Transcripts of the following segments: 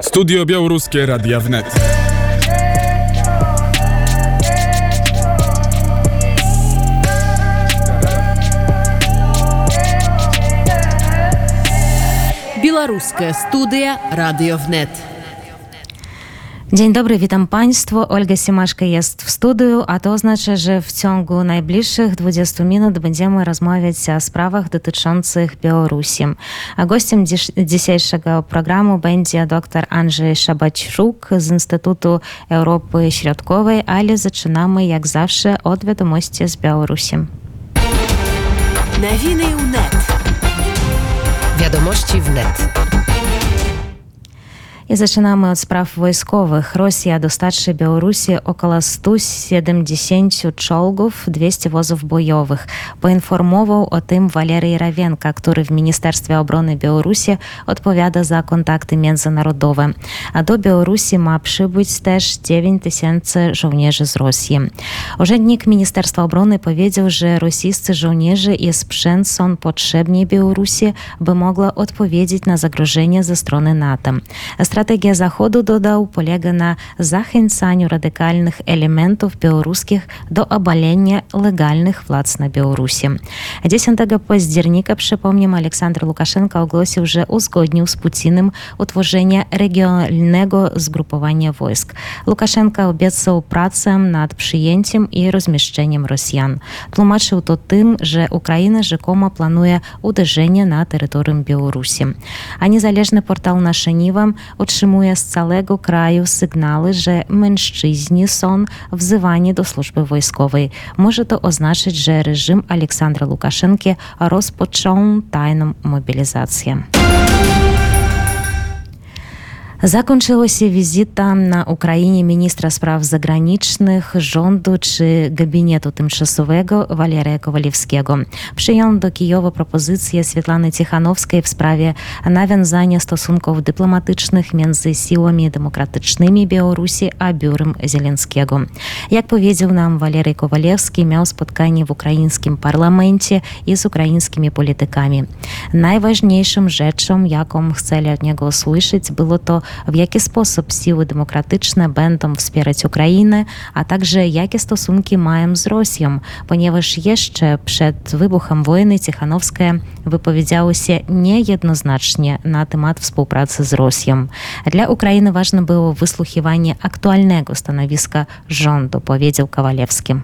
Studio Białoruskie Radia Wnet. Белорусская студия «Радиовнет». Dzień dobry, witam Państwa. Olga Simaszka jest w studiu, a to oznacza, że w ciągu najbliższych 20 minut będziemy rozmawiać o sprawach dotyczących Białorusi. A gościem dzisiejszego programu będzie dr Andrzej Szabaczuk z Instytutu Europy Środkowej, ale zaczynamy jak zawsze od wiadomości z Białorusi. Nowiny UNET. Wiadomości w net. I zaczynamy od spraw wojskowych. Rosja dostarczy Białorusi około 170 czołgów, 200 wozów bojowych. Poinformował o tym Walery Rawienka, który w Ministerstwie Obrony Białorusi odpowiada za kontakty międzynarodowe. A do Białorusi ma przybyć też 9 tysięcy żołnierzy z Rosji. Urzędnik Ministerstwa Obrony powiedział, że rosyjscy żołnierze i sprzęt są potrzebni Białorusi, by mogła odpowiedzieć na zagrożenie ze strony NATO. Strategia Zachodu, dodał, polega na zachęcaniu radykalnych elementów białoruskich do obalenia legalnych władz na Białorusi. 10 października, przypomnę, Aleksander Łukaszenka ogłosił, że uzgodnił z Putinem utworzenie regionalnego zgrupowania wojsk. Łukaszenka obiecał pracę nad przyjęciem i rozmieszczeniem Rosjan. Tłumaczył to tym, że Ukraina rzekomo planuje uderzenie na terytorium Białorusi. A niezależny portal Nasze Niwa otrzymuje z całego kraju sygnały, że mężczyźni są wzywani do służby wojskowej. Może to oznaczać, że reżim Aleksandra Łukaszenki rozpoczął tajną mobilizację. Zakończyła się wizyta na Ukrainie ministra spraw zagranicznych rządu czy gabinetu tymczasowego Waleria Kowalewskiego. Przyjął do Kijowa propozycję Swietlany Tichanowskiej w sprawie nawiązania stosunków dyplomatycznych między siłami demokratycznymi Białorusi a biurem Zielenskiego. Jak powiedział nam Walery Kowalewski, miał spotkanie w ukraińskim parlamencie i z ukraińskimi politykami. Najważniejszą rzeczą, jaką chcieli od niego usłyszeć, było to, w jaki sposób siły demokratyczne będą wspierać Ukrainę, a także jakie stosunki mają z Rosją, ponieważ jeszcze przed wybuchem wojny Tichanowska wypowiedziała się niejednoznacznie na temat współpracy z Rosją. Dla Ukrainy ważne było wysłuchiwanie aktualnego stanowiska rządu, powiedział Kowalewski.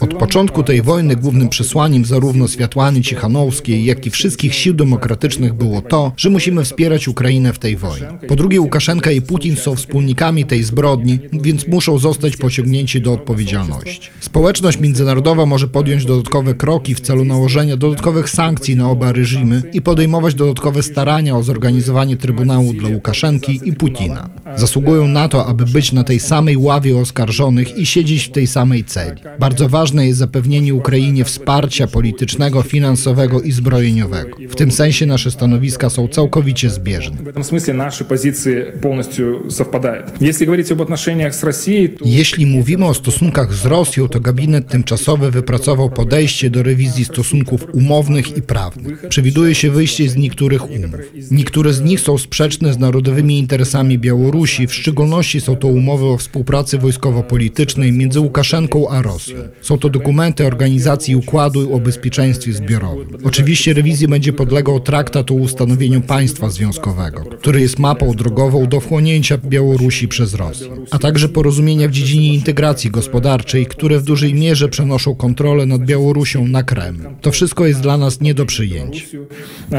Od początku tej wojny głównym przesłaniem zarówno Światłany Cichanowskiej, jak i wszystkich sił demokratycznych było to, że musimy wspierać Ukrainę w tej wojnie. Po drugie, Łukaszenka i Putin są wspólnikami tej zbrodni, więc muszą zostać pociągnięci do odpowiedzialności. Społeczność międzynarodowa może podjąć dodatkowe kroki w celu nałożenia dodatkowych sankcji na oba reżimy i podejmować dodatkowe starania o zorganizowanie Trybunału dla Łukaszenki i Putina. Zasługują na to, aby być na tej samej ławie oskarżonych i siedzieć w tej samej celi. Bardzo ważne jest zapewnienie Ukrainie wsparcia politycznego, finansowego i zbrojeniowego. W tym sensie nasze stanowiska są całkowicie zbieżne. в этом смысле наши позиции полностью совпадают. Если говорить об отношениях с Россией, то Jeśli mówimy o stosunkach z Rosją, to gabinet tymczasowy wypracował podejście do rewizji stosunków umownych i prawnych. Przewiduje się wyjście z niektórych umów. Niektóre z nich są sprzeczne z narodowymi interesami Białorusi, Białorusi, w szczególności są to umowy o współpracy wojskowo-politycznej między Łukaszenką a Rosją. Są to dokumenty organizacji układu o bezpieczeństwie zbiorowym. Oczywiście rewizji będzie podlegał traktat o ustanowieniu państwa związkowego, który jest mapą drogową do wchłonięcia Białorusi przez Rosję, a także porozumienia w dziedzinie integracji gospodarczej, które w dużej mierze przenoszą kontrolę nad Białorusią na Kreml. To wszystko jest dla nas nie do przyjęcia.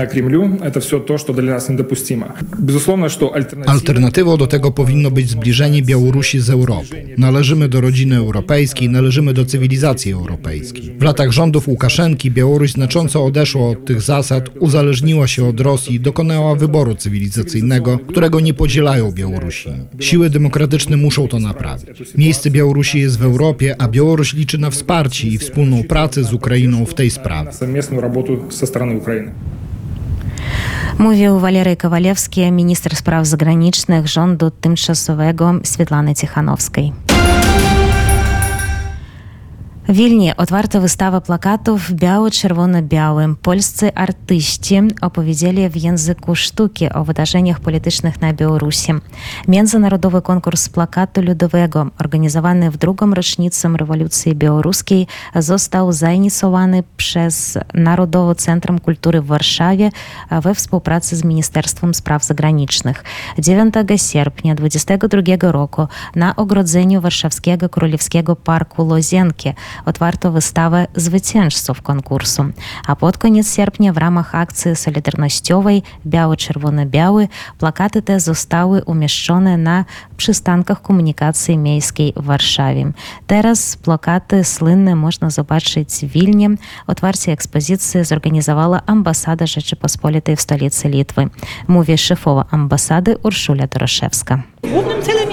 Kremlu to wszystko to, co dla nas niedopuścimy. Alternatywą do tego powinno być zbliżenie Białorusi z Europą. Należymy do rodziny europejskiej, należymy do cywilizacji europejskiej. W latach rządów Łukaszenki Białoruś znacząco odeszła od tych zasad, uzależniła się od Rosji i dokonała wyboru cywilizacyjnego, którego nie podzielają Białorusini. Siły demokratyczne muszą to naprawić. Miejsce Białorusi jest w Europie, a Białoruś liczy na wsparcie i wspólną pracę z Ukrainą w tej sprawie. совместную работу со стороны Украины. Mówił Walery Kowalewski, minister spraw zagranicznych rządu tymczasowego Świetlany Tichanowskiej. W Wilnie otwarta wystawa plakatów biało-czerwono-białym. Polscy artyści opowiedzieli w języku sztuki o wydarzeniach politycznych na Białorusi. Międzynarodowy konkurs plakatu ludowego, organizowany w drugą rocznicę rewolucji białoruskiej, został zainicjowany przez Narodowe Centrum Kultury w Warszawie we współpracy z Ministerstwem Spraw Zagranicznych. 9 sierpnia 2022 roku na ogrodzeniu Warszawskiego Królewskiego Parku Lozienki wystawę zwycięzców konkursu. A pod koniec sierpnia w ramach akcji solidarnościowej Biały-Czerwony-Biały plakaty te zostały umieszczone na przystankach komunikacji miejskiej w Warszawie. Teraz plakaty słynne można zobaczyć w Wilnie. Otwarcie ekspozycji zorganizowała ambasada Rzeczypospolitej w stolicy Litwy. Mówi szefowa ambasady Urszula Doroszewska. Głównym celem jest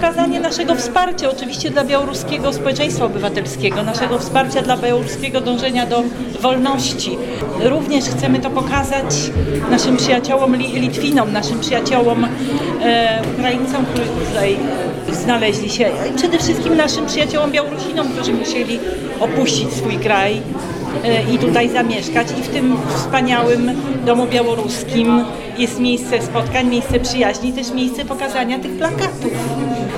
pokazanie naszego wsparcia oczywiście dla białoruskiego społeczeństwa obywatelskiego, naszego wsparcia dla białoruskiego dążenia do wolności. Również chcemy to pokazać naszym przyjaciołom Li- Litwinom, naszym przyjaciołom e, Ukraińcom, którzy tutaj znaleźli się, i przede wszystkim naszym przyjaciołom Białorusinom, którzy musieli opuścić swój kraj e, i tutaj zamieszkać. I w tym wspaniałym domu białoruskim jest miejsce spotkań, miejsce przyjaźni, też miejsce pokazania tych plakatów.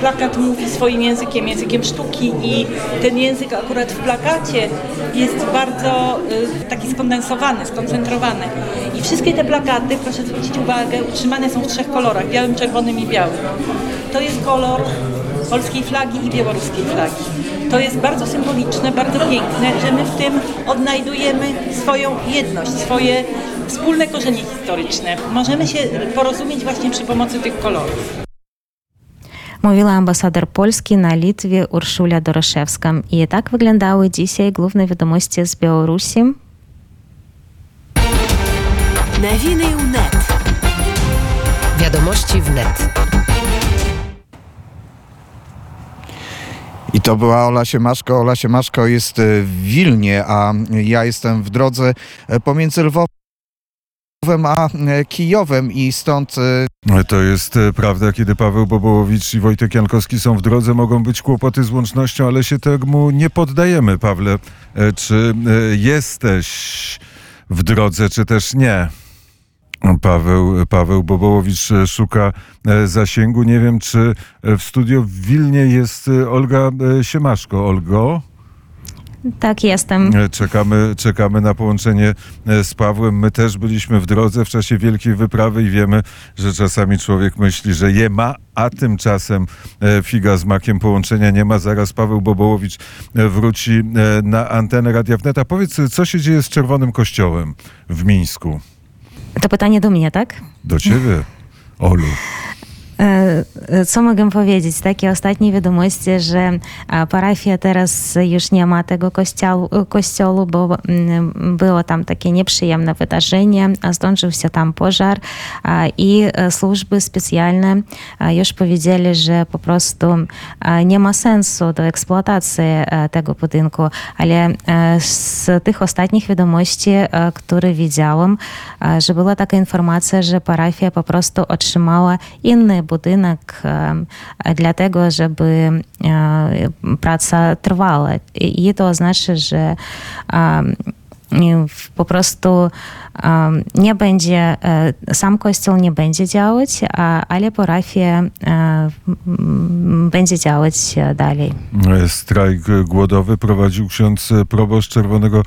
Plakat mówi swoim językiem, językiem sztuki i ten język akurat w plakacie jest bardzo y, taki skondensowany, skoncentrowany. I wszystkie te plakaty, proszę zwrócić uwagę, utrzymane są w trzech kolorach, białym, czerwonym i białym. To jest kolor polskiej flagi i białoruskiej flagi. To jest bardzo symboliczne, bardzo piękne, że my w tym odnajdujemy swoją jedność, swoje wspólne korzenie historyczne. Możemy się porozumieć właśnie przy pomocy tych kolorów mówiła ambasador Polski na Litwie Urszula Doroszewska. I tak wyglądały dzisiaj główne wiadomości z Białorusi. Nowiny UNET. Wiadomości w net. I to była Ola Siemaszko. Ola Siemaszko jest w Wilnie, a ja jestem w drodze e, pomiędzy Lwowem a e, Kijowem i stąd e, To jest e, prawda, kiedy Paweł Bobołowicz i Wojtek Jankowski są w drodze, mogą być kłopoty z łącznością, ale się temu nie poddajemy, Pawle. Czy jesteś w drodze, czy też nie? Paweł, Paweł Bobołowicz szuka zasięgu. Nie wiem, czy w studio w Wilnie jest Olga Siemaszko. Olgo? Tak, jestem. E, Czekamy, czekamy na połączenie e, z Pawłem. My też byliśmy w drodze w czasie wielkiej wyprawy i wiemy, że czasami człowiek myśli, że je ma, a tymczasem e, figa z makiem połączenia nie ma. Zaraz Paweł Bobołowicz wróci na antenę Radia Wnet. A powiedz, co się dzieje z Czerwonym Kościołem w Mińsku? To pytanie do mnie, tak? Do ciebie, Olu. E, e, Co mogę powiedzieć? Takie ostatnie wiadomości, że parafia teraz już nie ma tego kościołu, bo mm, było tam takie nieprzyjemne wydarzenie, zdążył się tam pożar i e, służby specjalne już powiedzieli, że po prostu nie ma sensu do eksploatacji tego budynku, ale z tych ostatnich wiadomości, które widziałam, że była taka informacja, że parafia po prostu otrzymała inny budynek em, dlatego, żeby e, praca trwała. I i to znaczy, że em, w- po prostu nie będzie, e, sam kościół nie będzie działać, ale parafia e, będzie działać dalej. Strajk głodowy prowadził ksiądz proboszcz Czerwonego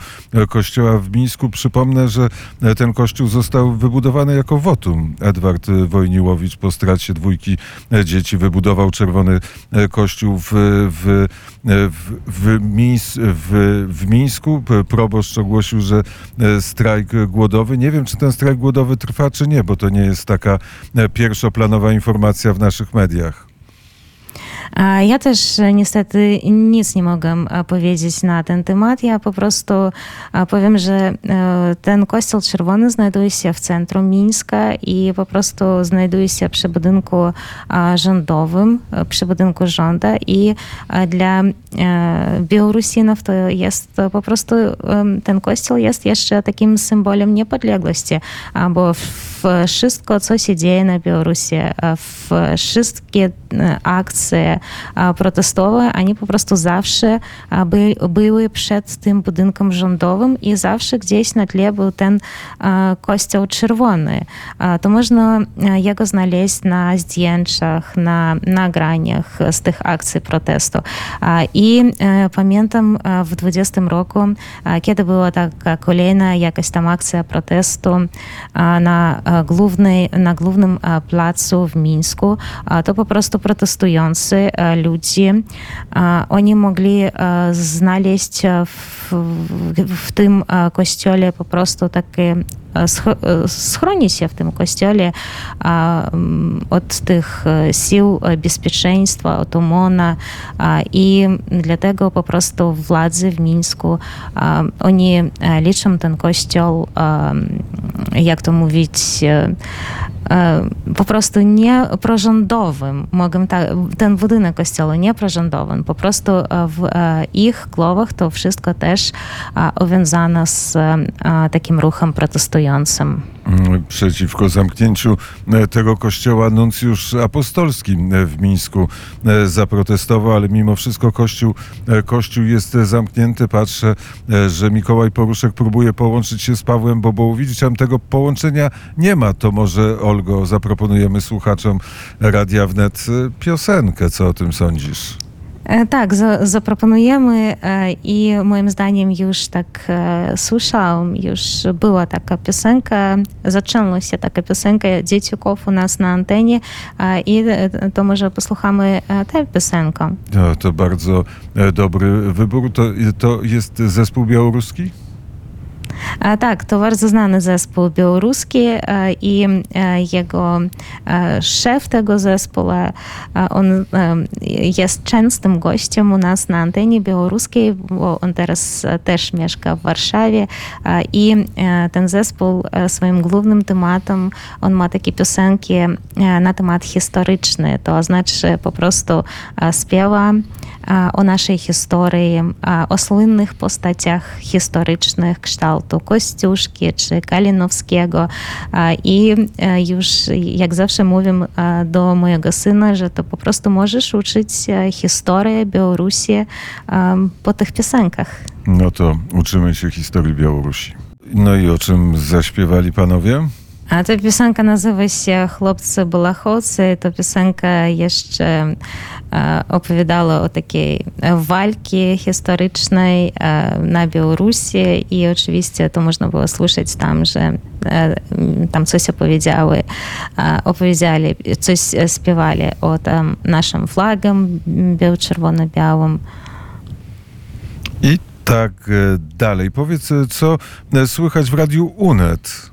Kościoła w Mińsku. Przypomnę, że ten kościół został wybudowany jako wotum. Edward Wojniłowicz po stracie dwójki dzieci wybudował Czerwony Kościół w, w, w, w, Mińs, w, w Mińsku. Proboszcz ogłosił, że e, strajk głodowy. Nie wiem, czy ten strajk głodowy trwa, czy nie, bo to nie jest taka e, pierwszoplanowa informacja w naszych mediach. Ja też e, niestety nic nie mogę e, powiedzieć na ten temat. Ja po prostu e, powiem, że ten kościół czerwony znajduje się w centrum Mińska i po prostu znajduje się przy budynku rządowym, przy budynku rządu i dla Białorusinów to jest po prostu ten kościół jest jeszcze takim symbolem niepodległości, bo w wszystko, co się dzieje na Białorusi, w wszystkie akcje protestowe, oni po prostu zawsze by, były przed tym budynkiem rządowym i zawsze gdzieś na tle był ten kościół czerwony. To można jego znaleźć na zdjęciach, na nagraniach z tych akcji protestu. I pamiętam w 20 roku, kiedy była taka kolejna jakaś tam akcja protestu na, głównej, na głównym placu w Mińsku, to po prostu protestujący ludzie, oni mogli znaleźć w, w tym kościele po prostu takie tym kościele od tych sił bezpieczeństwa, od OMON-a i dlatego po prostu władze w Mińsku, oni liczą ten kościół, jak to mówić, po prostu nie prorządowym, mogę tak, ten budynek kościoła nie prorządowym, po prostu w ich głowach to wszystko też uwiązane z takim ruchem protestującym. Przeciwko zamknięciu tego kościoła nuncjusz apostolski w Mińsku zaprotestował, ale mimo wszystko kościół, kościół jest zamknięty. Patrzę, że Mikołaj Poruszek próbuje połączyć się z Pawłem Bobołowiczem. Tego połączenia nie ma. To może, Olgo, zaproponujemy słuchaczom Radia Wnet piosenkę. Co o tym sądzisz? Tak, za, zaproponujemy i moim zdaniem już tak słyszałam, już była taka piosenka, zaczęła się taka piosenka Dzieciuków u nas na antenie i to może posłuchamy tę piosenkę. No, to bardzo dobry wybór. To jest zespół białoruski? Tak, to bardzo znany zespół białoruski i jego szef tego zespołu, on jest częstym gościem u nas na antenie białoruskiej, bo on teraz też mieszka w Warszawie i ten zespół swoim głównym tematem, on ma takie piosenki na temat historyczny, to znaczy po prostu śpiewa o naszej historii, o słynnych postaciach historycznych kształtu Kościuszki czy Kalinowskiego i już jak zawsze mówię do mojego syna, że to po prostu możesz uczyć historię Białorusi po tych piosenkach. No to uczymy się historii Białorusi. No i o czym zaśpiewali panowie? A ta piosenka nazywa się Chłopcy Balachocy. Ta piosenka jeszcze e, opowiadała o takiej walce historycznej e, na Białorusi i oczywiście to można było słyszeć tam, że e, tam coś opowiedziały, opowiedzieli, coś śpiewali o tam naszym flagom biało-czerwono-białym. I tak dalej. Powiedz, co słychać w Radiu UNET?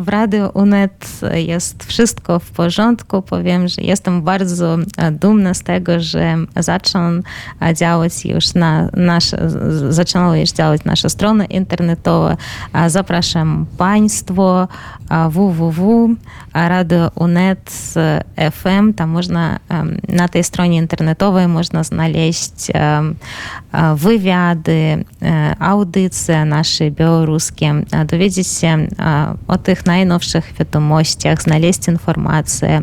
W Radio UNET jest wszystko w porządku. Powiem, że jestem bardzo dumna z tego, że zaczął działać już na nasze, zaczęła już działać nasza strona internetowa. Zapraszam Państwo www.radio.unet.fm. Tam można, na tej stronie internetowej można znaleźć wywiady, audycje nasze białoruskie, dowiedzieć się o tych najnowszych wiadomościach, znaleźć informacje,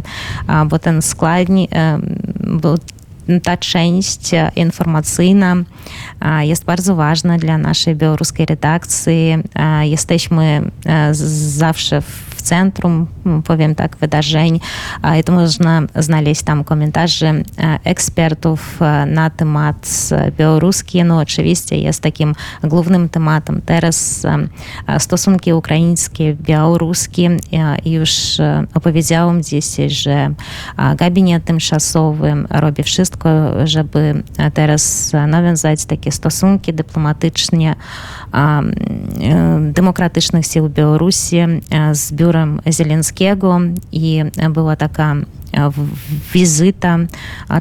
bo ten składnik, bo ta część informacyjna jest bardzo ważna dla naszej białoruskiej redakcji. Jesteśmy zawsze w centrum, powiem tak, wydarzeń. I to można znaleźć tam komentarze ekspertów na temat białoruski. No oczywiście jest takim głównym tematem teraz stosunki ukraińskie, białoruskie. Już opowiedziałam dzisiaj, że gabinet tymczasowy robi wszystko, żeby teraz nawiązać takie stosunki dyplomatyczne demokratycznych sił Białorusi z biurem Zielenskiego i była taka e, w- wizyta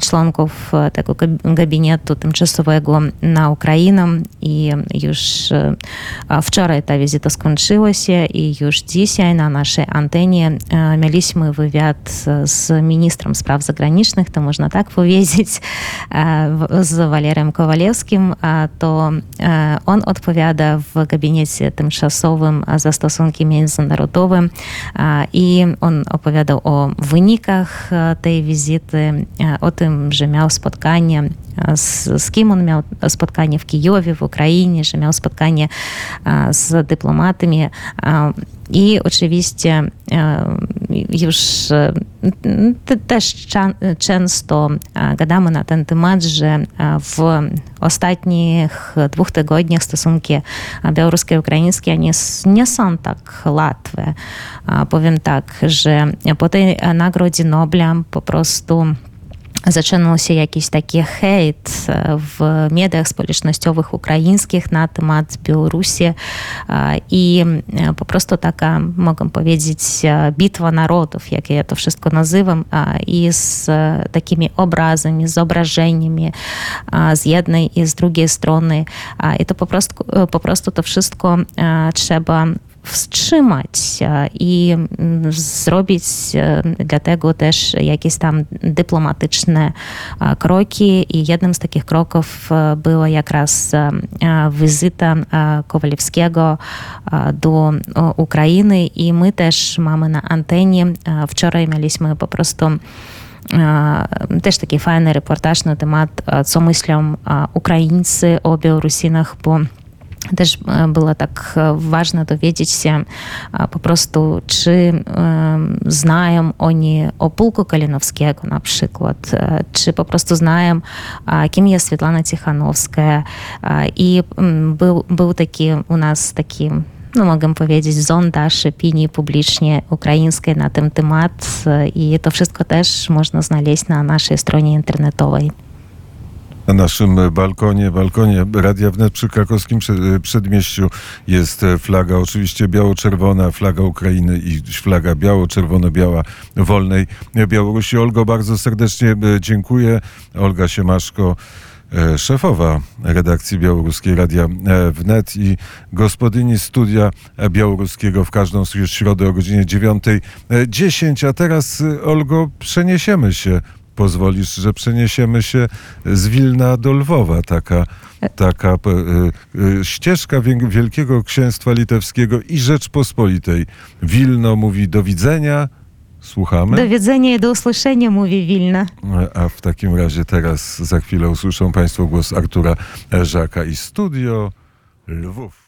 członków tego gab- gabinetu tymczasowego na Ukrainę i już wczoraj ta wizyta skończyła się i już dzisiaj na naszej antenie mieliśmy wywiad z ministrem spraw zagranicznych, to można tak powiedzieć, z Walerem Kowalewskim, to on odpowiada w gabinecie tymczasowym za stosunki międzynarodowe i on opowiadał o wynikach e, e, tym, że miał spotkanie e, z, z kim on miał spotkanie w Kijowie, w Ukrainie, że miał spotkanie e, z dyplomatami. e, I oczywiście e, już e, te- też cza- często e, gadamy na ten temat, że e, w ostatnich dwóch tygodniach stosunki białoruskie i ukraińskie nie, s- nie są tak łatwe. A Powiem tak, że po tej e, nagrodzie Nobla po prostu zaczynał się jakiś taki hejt e, w mediach społecznościowych ukraińskich na temat Białorusi e, i e, po prostu taka, mogę powiedzieć, bitwa narodów, jak ja to wszystko nazywam, i z takimi obrazami, z z jednej i z drugiej strony. I to po prostu, po prostu to wszystko trzeba wstrzymać e, i mm, zrobić e, dlatego też jakieś tam dyplomatyczne e, kroki i jednym z takich kroków e, była jakraz e, e, wizyta e, Kowalewskiego e, do e, Ukrainy i my też mamy na antenie, e, wczoraj mieliśmy po prostu e, też taki fajny reportaż na temat, e, co myślą e, Ukraińcy o Białorusinach, bo też e, było tak e, ważne dowiedzieć się e, po prostu, czy znają oni o Pułku Kalinowskiego na przykład, czy po prostu znają, kim jest Svetlana Tichanowska. E, I był, był taki u nas taki no mogę powiedzieć, sondaż opinii publicznie ukraińskiej na ten temat i to wszystko też można znaleźć na naszej stronie internetowej. Na naszym balkonie, balkonie Radia Wnet przy krakowskim prze- przedmieściu jest flaga oczywiście biało-czerwona, flaga Ukrainy i flaga biało-czerwono-biała wolnej Białorusi. Olgo, bardzo serdecznie e, dziękuję. Olga Siemaszko, e, szefowa redakcji białoruskiej Radia e, Wnet i gospodyni studia białoruskiego w każdą środę o godzinie 9.10. A teraz, Olgo, przeniesiemy się pozwolisz, że przeniesiemy się z Wilna do Lwowa. Taka, taka e, e, ścieżka Wielkiego Księstwa Litewskiego i Rzeczpospolitej. Wilno mówi do widzenia. Słuchamy. Do widzenia i do usłyszenia, mówi Wilna. A w takim razie teraz za chwilę usłyszą Państwo głos Artura Żaka i studio Lwów.